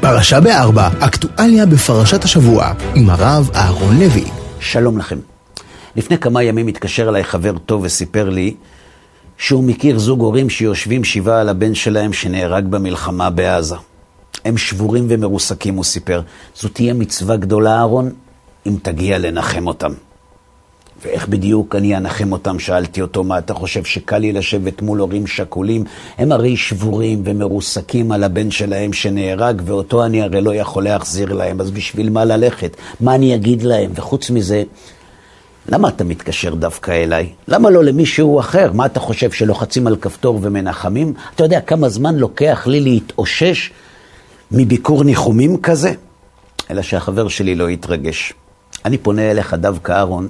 פרשה בארבע, אקטואליה בפרשת השבוע, עם הרב אהרון לוי. שלום לכם. לפני כמה ימים התקשר אליי חבר טוב וסיפר לי שהוא מכיר זוג הורים שיושבים שבעה על הבן שלהם שנהרג במלחמה בעזה. הם שבורים ומרוסקים, הוא סיפר. זו תהיה מצווה גדולה, אהרון, אם תגיע לנחם אותם. ואיך בדיוק אני אנחם אותם? שאלתי אותו, מה אתה חושב שקל לי לשבת מול הורים שכולים? הם הרי שבורים ומרוסקים על הבן שלהם שנהרג, ואותו אני הרי לא יכול להחזיר להם, אז בשביל מה ללכת? מה אני אגיד להם? וחוץ מזה, למה אתה מתקשר דווקא אליי? למה לא למישהו אחר? מה אתה חושב, שלוחצים על כפתור ומנחמים? אתה יודע כמה זמן לוקח לי להתאושש מביקור ניחומים כזה? אלא שהחבר שלי לא התרגש. אני פונה אליך דווקא, אהרון,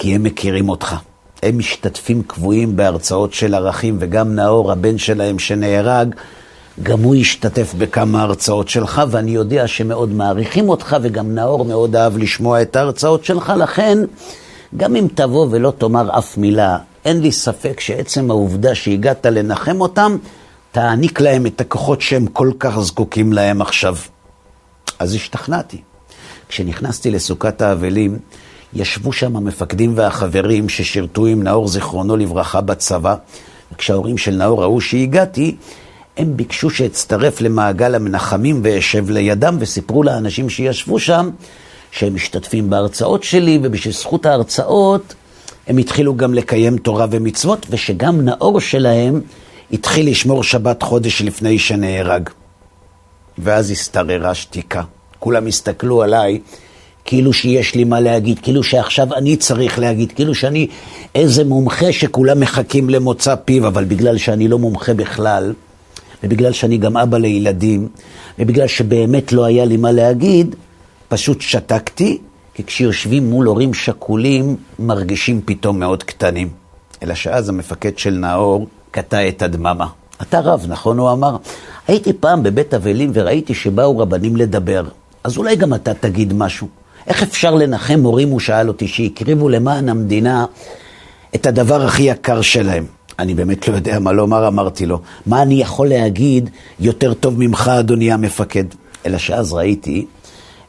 כי הם מכירים אותך. הם משתתפים קבועים בהרצאות של ערכים, וגם נאור, הבן שלהם שנהרג, גם הוא השתתף בכמה הרצאות שלך, ואני יודע שמאוד מעריכים אותך, וגם נאור מאוד אהב לשמוע את ההרצאות שלך, לכן, גם אם תבוא ולא תאמר אף מילה, אין לי ספק שעצם העובדה שהגעת לנחם אותם, תעניק להם את הכוחות שהם כל כך זקוקים להם עכשיו. אז השתכנעתי. כשנכנסתי לסוכת האבלים, ישבו שם המפקדים והחברים ששירתו עם נאור זיכרונו לברכה בצבא. וכשההורים של נאור ראו שהגעתי, הם ביקשו שאצטרף למעגל המנחמים ואשב לידם, וסיפרו לאנשים שישבו שם שהם משתתפים בהרצאות שלי, ובשביל זכות ההרצאות הם התחילו גם לקיים תורה ומצוות, ושגם נאור שלהם התחיל לשמור שבת חודש לפני שנהרג. ואז השתררה שתיקה. כולם הסתכלו עליי כאילו שיש לי מה להגיד, כאילו שעכשיו אני צריך להגיד, כאילו שאני איזה מומחה שכולם מחכים למוצא פיו, אבל בגלל שאני לא מומחה בכלל, ובגלל שאני גם אבא לילדים, ובגלל שבאמת לא היה לי מה להגיד, פשוט שתקתי, כי כשיושבים מול הורים שכולים, מרגישים פתאום מאוד קטנים. אלא שאז המפקד של נאור קטע את הדממה. אתה רב, נכון? הוא אמר. הייתי פעם בבית אבלים וראיתי שבאו רבנים לדבר, אז אולי גם אתה תגיד משהו. איך אפשר לנחם הורים, הוא שאל אותי, שהקריבו למען המדינה את הדבר הכי יקר שלהם? אני באמת לא יודע מה לומר, אמרתי לו. מה אני יכול להגיד יותר טוב ממך, אדוני המפקד? אלא שאז ראיתי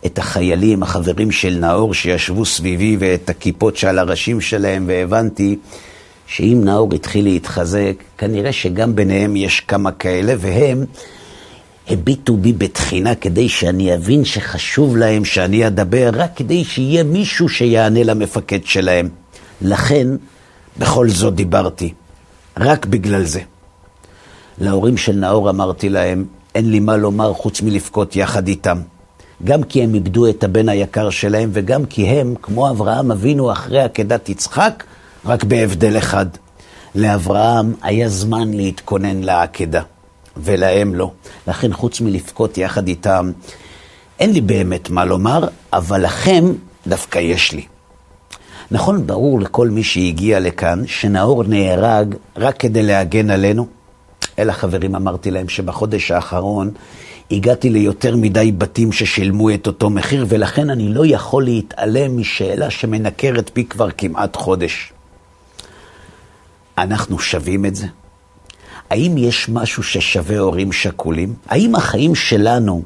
את החיילים, החברים של נאור, שישבו סביבי, ואת הכיפות שעל הראשים שלהם, והבנתי שאם נאור התחיל להתחזק, כנראה שגם ביניהם יש כמה כאלה, והם הביטו בי בתחינה כדי שאני אבין שחשוב להם שאני אדבר, רק כדי שיהיה מישהו שיענה למפקד שלהם. לכן, בכל זאת דיברתי. רק בגלל זה. להורים של נאור אמרתי להם, אין לי מה לומר חוץ מלבכות יחד איתם. גם כי הם איבדו את הבן היקר שלהם, וגם כי הם, כמו אברהם אבינו אחרי עקדת יצחק, רק בהבדל אחד. לאברהם היה זמן להתכונן לעקדה. ולהם לא. לכן חוץ מלבכות יחד איתם, אין לי באמת מה לומר, אבל לכם דווקא יש לי. נכון, ברור לכל מי שהגיע לכאן שנאור נהרג רק כדי להגן עלינו. אלא חברים, אמרתי להם שבחודש האחרון הגעתי ליותר מדי בתים ששילמו את אותו מחיר, ולכן אני לא יכול להתעלם משאלה שמנקרת בי כבר כמעט חודש. אנחנו שווים את זה? האם יש משהו ששווה הורים שכולים? האם החיים שלנו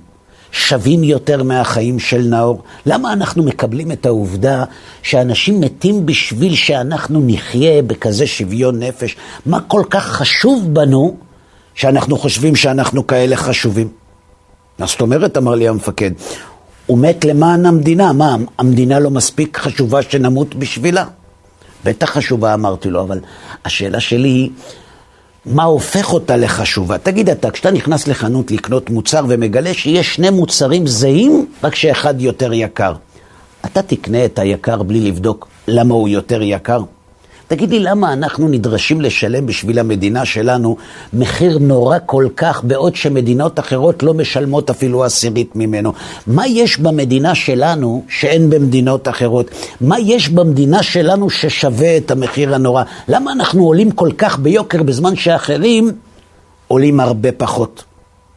שווים יותר מהחיים של נאור? למה אנחנו מקבלים את העובדה שאנשים מתים בשביל שאנחנו נחיה בכזה שוויון נפש? מה כל כך חשוב בנו שאנחנו חושבים שאנחנו כאלה חשובים? מה זאת אומרת, אמר לי המפקד, הוא מת למען המדינה, מה, המדינה לא מספיק חשובה שנמות בשבילה? בטח חשובה, אמרתי לו, אבל השאלה שלי היא, מה הופך אותה לחשובה. תגיד אתה, כשאתה נכנס לחנות לקנות מוצר ומגלה שיש שני מוצרים זהים, רק שאחד יותר יקר, אתה תקנה את היקר בלי לבדוק למה הוא יותר יקר? תגיד לי, למה אנחנו נדרשים לשלם בשביל המדינה שלנו מחיר נורא כל כך, בעוד שמדינות אחרות לא משלמות אפילו עשירית ממנו? מה יש במדינה שלנו שאין במדינות אחרות? מה יש במדינה שלנו ששווה את המחיר הנורא? למה אנחנו עולים כל כך ביוקר בזמן שאחרים עולים הרבה פחות?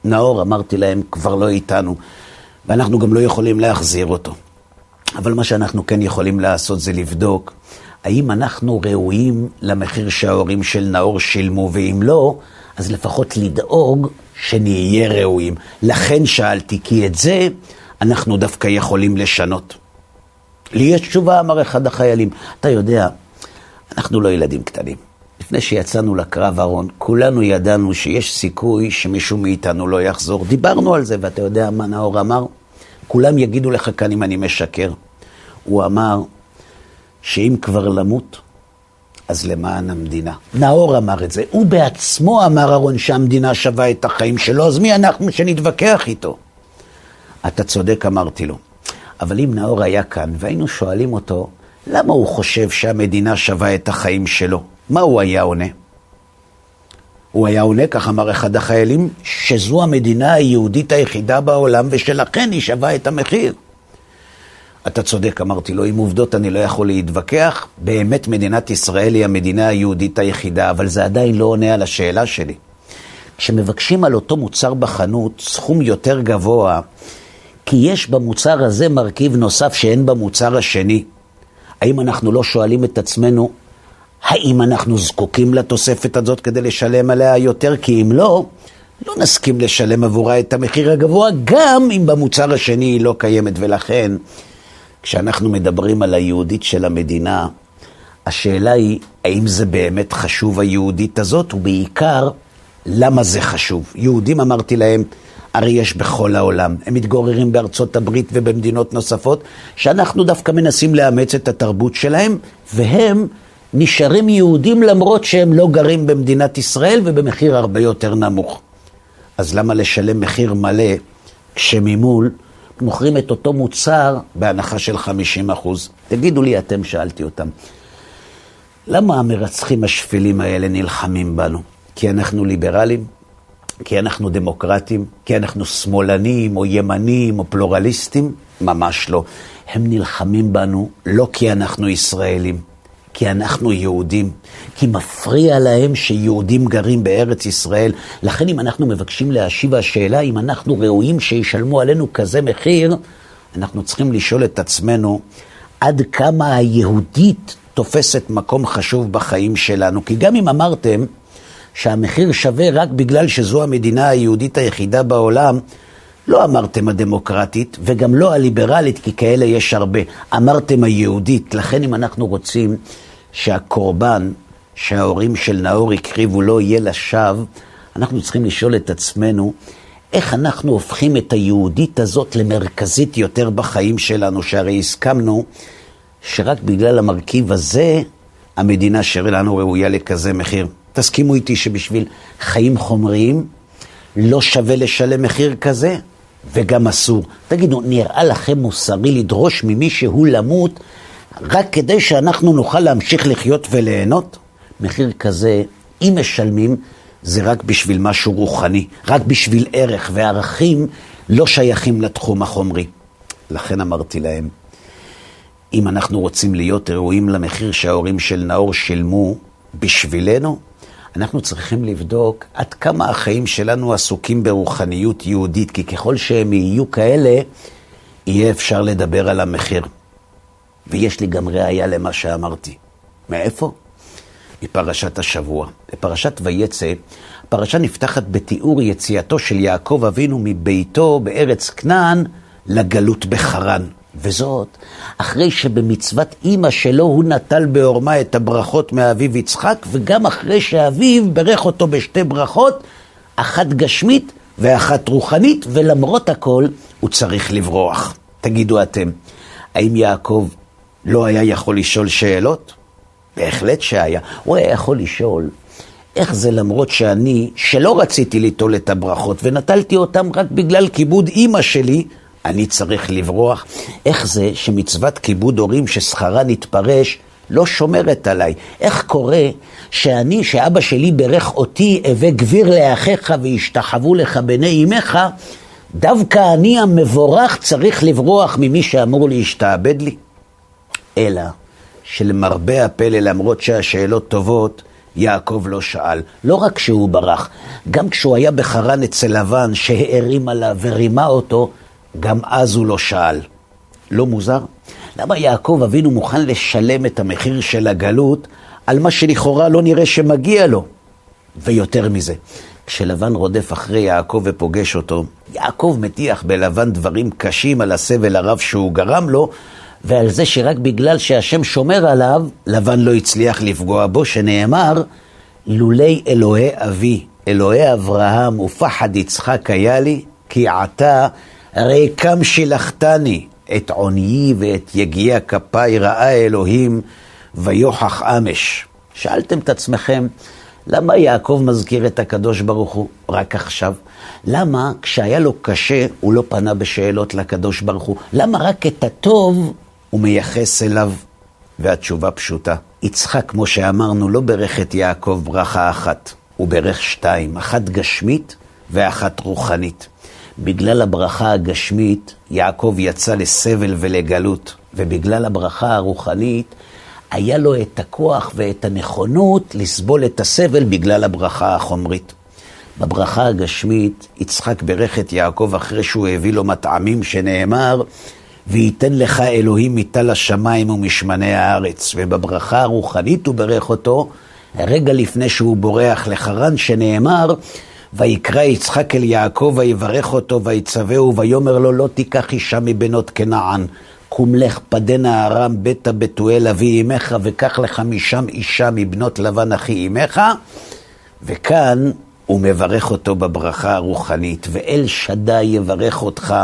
נאור, אמרתי להם, כבר לא איתנו, ואנחנו גם לא יכולים להחזיר אותו. אבל מה שאנחנו כן יכולים לעשות זה לבדוק האם אנחנו ראויים למחיר שההורים של נאור שילמו, ואם לא, אז לפחות לדאוג שנהיה ראויים. לכן שאלתי, כי את זה אנחנו דווקא יכולים לשנות. לי יש תשובה, אמר אחד החיילים. אתה יודע, אנחנו לא ילדים קטנים. לפני שיצאנו לקרב, אהרון, כולנו ידענו שיש סיכוי שמישהו מאיתנו לא יחזור. דיברנו על זה, ואתה יודע מה נאור אמר? כולם יגידו לך כאן אם אני משקר. הוא אמר שאם כבר למות, אז למען המדינה. נאור אמר את זה. הוא בעצמו אמר, אהרון, שהמדינה שווה את החיים שלו, אז מי אנחנו שנתווכח איתו? אתה צודק, אמרתי לו. אבל אם נאור היה כאן והיינו שואלים אותו, למה הוא חושב שהמדינה שווה את החיים שלו? מה הוא היה עונה? הוא היה עונה, כך אמר אחד החיילים, שזו המדינה היהודית היחידה בעולם ושלכן היא שווה את המחיר. אתה צודק, אמרתי לו, עם עובדות אני לא יכול להתווכח. באמת מדינת ישראל היא המדינה היהודית היחידה, אבל זה עדיין לא עונה על השאלה שלי. כשמבקשים על אותו מוצר בחנות סכום יותר גבוה, כי יש במוצר הזה מרכיב נוסף שאין במוצר השני, האם אנחנו לא שואלים את עצמנו, האם אנחנו זקוקים לתוספת הזאת כדי לשלם עליה יותר? כי אם לא, לא נסכים לשלם עבורה את המחיר הגבוה, גם אם במוצר השני היא לא קיימת. ולכן, כשאנחנו מדברים על היהודית של המדינה, השאלה היא, האם זה באמת חשוב היהודית הזאת, ובעיקר, למה זה חשוב? יהודים, אמרתי להם, הרי יש בכל העולם. הם מתגוררים בארצות הברית ובמדינות נוספות, שאנחנו דווקא מנסים לאמץ את התרבות שלהם, והם נשארים יהודים למרות שהם לא גרים במדינת ישראל ובמחיר הרבה יותר נמוך. אז למה לשלם מחיר מלא כשממול מוכרים את אותו מוצר בהנחה של 50 אחוז? תגידו לי אתם, שאלתי אותם, למה המרצחים השפלים האלה נלחמים בנו? כי אנחנו ליברלים? כי אנחנו דמוקרטים? כי אנחנו שמאלנים או ימנים או פלורליסטים? ממש לא. הם נלחמים בנו לא כי אנחנו ישראלים, כי אנחנו יהודים, כי מפריע להם שיהודים גרים בארץ ישראל. לכן אם אנחנו מבקשים להשיב השאלה אם אנחנו ראויים שישלמו עלינו כזה מחיר, אנחנו צריכים לשאול את עצמנו עד כמה היהודית תופסת מקום חשוב בחיים שלנו. כי גם אם אמרתם שהמחיר שווה רק בגלל שזו המדינה היהודית היחידה בעולם, לא אמרתם הדמוקרטית וגם לא הליברלית, כי כאלה יש הרבה. אמרתם היהודית. לכן אם אנחנו רוצים שהקורבן שההורים של נאור הקריבו לא יהיה לשווא, אנחנו צריכים לשאול את עצמנו, איך אנחנו הופכים את היהודית הזאת למרכזית יותר בחיים שלנו, שהרי הסכמנו שרק בגלל המרכיב הזה, המדינה שלנו ראויה לכזה מחיר. תסכימו איתי שבשביל חיים חומריים לא שווה לשלם מחיר כזה, וגם אסור. תגידו, נראה לכם מוסרי לדרוש ממישהו למות רק כדי שאנחנו נוכל להמשיך לחיות וליהנות? מחיר כזה, אם משלמים, זה רק בשביל משהו רוחני, רק בשביל ערך, וערכים לא שייכים לתחום החומרי. לכן אמרתי להם, אם אנחנו רוצים להיות ראויים למחיר שההורים של נאור שילמו בשבילנו, אנחנו צריכים לבדוק עד כמה החיים שלנו עסוקים ברוחניות יהודית, כי ככל שהם יהיו כאלה, יהיה אפשר לדבר על המחיר. ויש לי גם ראייה למה שאמרתי. מאיפה? מפרשת השבוע. בפרשת ויצא, הפרשה נפתחת בתיאור יציאתו של יעקב אבינו מביתו בארץ כנען לגלות בחרן. וזאת אחרי שבמצוות אימא שלו הוא נטל בעורמה את הברכות מאביו יצחק, וגם אחרי שאביו ברך אותו בשתי ברכות, אחת גשמית ואחת רוחנית, ולמרות הכל הוא צריך לברוח. תגידו אתם, האם יעקב לא היה יכול לשאול שאלות? בהחלט שהיה. הוא היה יכול לשאול, איך זה למרות שאני, שלא רציתי ליטול את הברכות ונטלתי אותם רק בגלל כיבוד אימא שלי, אני צריך לברוח? איך זה שמצוות כיבוד הורים ששכרה נתפרש לא שומרת עליי? איך קורה שאני, שאבא שלי ברך אותי, הווה גביר לאחיך וישתחוו לך בני אמך, דווקא אני המבורך צריך לברוח ממי שאמור להשתעבד לי? אלא שלמרבה הפלא, למרות שהשאלות טובות, יעקב לא שאל. לא רק שהוא ברח, גם כשהוא היה בחרן אצל לבן, שהערים עליו ורימה אותו, גם אז הוא לא שאל. לא מוזר? למה יעקב אבינו מוכן לשלם את המחיר של הגלות על מה שלכאורה לא נראה שמגיע לו? ויותר מזה, כשלבן רודף אחרי יעקב ופוגש אותו, יעקב מטיח בלבן דברים קשים על הסבל הרב שהוא גרם לו, ועל זה שרק בגלל שהשם שומר עליו, לבן לא הצליח לפגוע בו, שנאמר, לולי אלוהי אבי, אלוהי אברהם ופחד יצחק היה לי, כי עתה ריקם שילחתני, את עוניי ואת יגיע כפיי ראה אלוהים, ויוכח אמש. שאלתם את עצמכם, למה יעקב מזכיר את הקדוש ברוך הוא רק עכשיו? למה כשהיה לו קשה הוא לא פנה בשאלות לקדוש ברוך הוא? למה רק את הטוב הוא מייחס אליו? והתשובה פשוטה. יצחק, כמו שאמרנו, לא ברך את יעקב ברכה אחת, הוא ברך שתיים, אחת גשמית ואחת רוחנית. בגלל הברכה הגשמית, יעקב יצא לסבל ולגלות, ובגלל הברכה הרוחנית, היה לו את הכוח ואת הנכונות לסבול את הסבל בגלל הברכה החומרית. בברכה הגשמית, יצחק ברך את יעקב אחרי שהוא הביא לו מטעמים שנאמר, וייתן לך אלוהים מטל השמיים ומשמני הארץ. ובברכה הרוחנית הוא ברך אותו, רגע לפני שהוא בורח לחרן, שנאמר, ויקרא יצחק אל יעקב ויברך אותו ויצווהו ויאמר לו לא תיקח אישה מבנות כנען קום לך פדנה ארם ביתה בתואל אבי אמך וקח לך משם אישה מבנות לבן אחי אמך וכאן הוא מברך אותו בברכה הרוחנית ואל שדי יברך אותך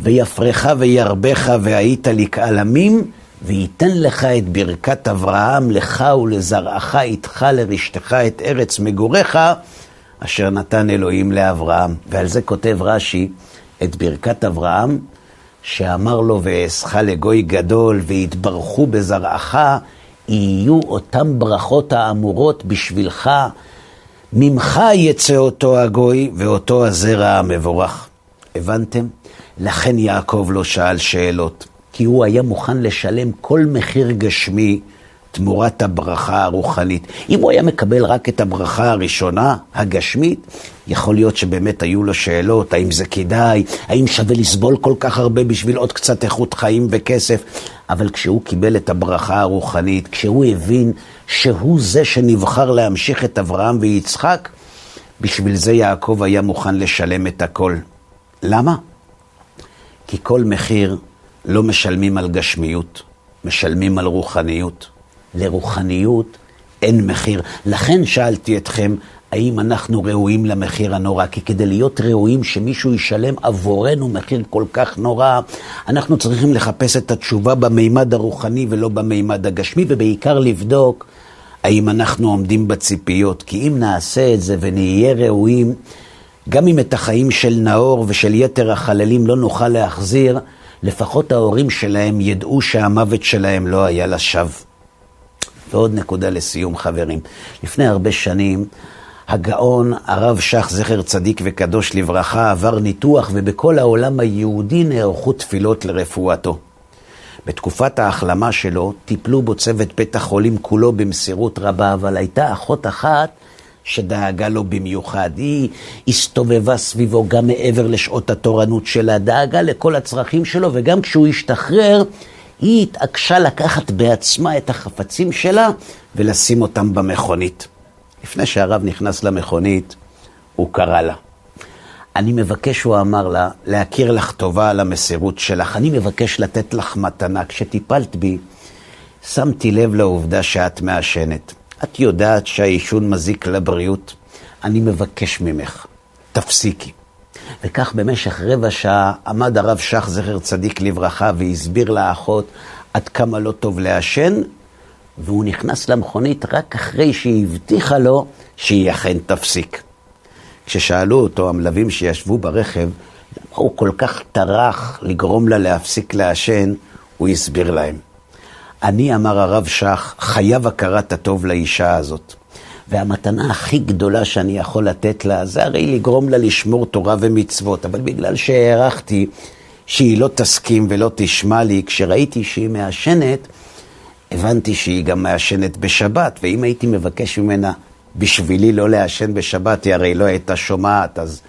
ויפרך וירבך והיית לקהל עמים וייתן לך את ברכת אברהם לך ולזרעך איתך לרשתך את ארץ מגוריך אשר נתן אלוהים לאברהם. ועל זה כותב רש"י את ברכת אברהם, שאמר לו, ואעשך לגוי גדול, והתברכו בזרעך, יהיו אותם ברכות האמורות בשבילך, ממך יצא אותו הגוי ואותו הזרע המבורך. הבנתם? לכן יעקב לא שאל שאלות, כי הוא היה מוכן לשלם כל מחיר גשמי תמורת הברכה הרוחנית. אם הוא היה מקבל רק את הברכה הראשונה, הגשמית, יכול להיות שבאמת היו לו שאלות, האם זה כדאי, האם שווה לסבול כל כך הרבה בשביל עוד קצת איכות חיים וכסף, אבל כשהוא קיבל את הברכה הרוחנית, כשהוא הבין שהוא זה שנבחר להמשיך את אברהם ויצחק, בשביל זה יעקב היה מוכן לשלם את הכל. למה? כי כל מחיר לא משלמים על גשמיות, משלמים על רוחניות. לרוחניות אין מחיר. לכן שאלתי אתכם, האם אנחנו ראויים למחיר הנורא? כי כדי להיות ראויים שמישהו ישלם עבורנו מחיר כל כך נורא, אנחנו צריכים לחפש את התשובה במימד הרוחני ולא במימד הגשמי, ובעיקר לבדוק האם אנחנו עומדים בציפיות. כי אם נעשה את זה ונהיה ראויים, גם אם את החיים של נאור ושל יתר החללים לא נוכל להחזיר, לפחות ההורים שלהם ידעו שהמוות שלהם לא היה לשווא. ועוד נקודה לסיום, חברים. לפני הרבה שנים, הגאון הרב שך, זכר צדיק וקדוש לברכה, עבר ניתוח, ובכל העולם היהודי נערכו תפילות לרפואתו. בתקופת ההחלמה שלו טיפלו בו צוות בית החולים כולו במסירות רבה, אבל הייתה אחות אחת שדאגה לו במיוחד. היא הסתובבה סביבו גם מעבר לשעות התורנות שלה, דאגה לכל הצרכים שלו, וגם כשהוא השתחרר, היא התעקשה לקחת בעצמה את החפצים שלה ולשים אותם במכונית. לפני שהרב נכנס למכונית, הוא קרא לה. אני מבקש, הוא אמר לה, להכיר לך טובה על המסירות שלך. אני מבקש לתת לך מתנה. כשטיפלת בי, שמתי לב לעובדה שאת מעשנת. את יודעת שהעישון מזיק לבריאות. אני מבקש ממך, תפסיקי. וכך במשך רבע שעה עמד הרב שך, זכר צדיק לברכה, והסביר לאחות עד כמה לא טוב לעשן, והוא נכנס למכונית רק אחרי שהיא הבטיחה לו שהיא אכן תפסיק. כששאלו אותו המלווים שישבו ברכב, למה הוא כל כך טרח לגרום לה להפסיק לעשן, הוא הסביר להם. אני, אמר הרב שך, חייב הכרת הטוב לאישה הזאת. והמתנה הכי גדולה שאני יכול לתת לה, זה הרי לגרום לה לשמור תורה ומצוות. אבל בגלל שהערכתי שהיא לא תסכים ולא תשמע לי, כשראיתי שהיא מעשנת, הבנתי שהיא גם מעשנת בשבת, ואם הייתי מבקש ממנה בשבילי לא לעשן בשבת, היא הרי לא הייתה שומעת, אז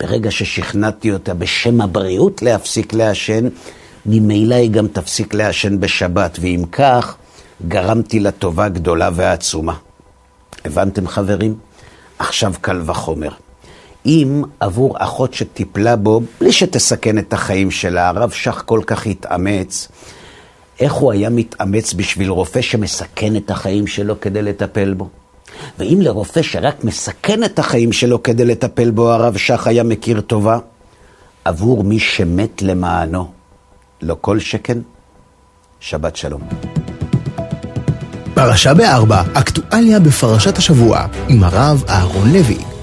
ברגע ששכנעתי אותה בשם הבריאות להפסיק לעשן, ממילא היא גם תפסיק לעשן בשבת, ואם כך, גרמתי לה טובה גדולה ועצומה. הבנתם חברים? עכשיו קל וחומר. אם עבור אחות שטיפלה בו, בלי שתסכן את החיים שלה, הרב שך כל כך התאמץ, איך הוא היה מתאמץ בשביל רופא שמסכן את החיים שלו כדי לטפל בו? ואם לרופא שרק מסכן את החיים שלו כדי לטפל בו, הרב שך היה מכיר טובה, עבור מי שמת למענו, לא כל שכן, שבת שלום. פרשה בארבע, אקטואליה בפרשת השבוע, עם הרב אהרון לוי.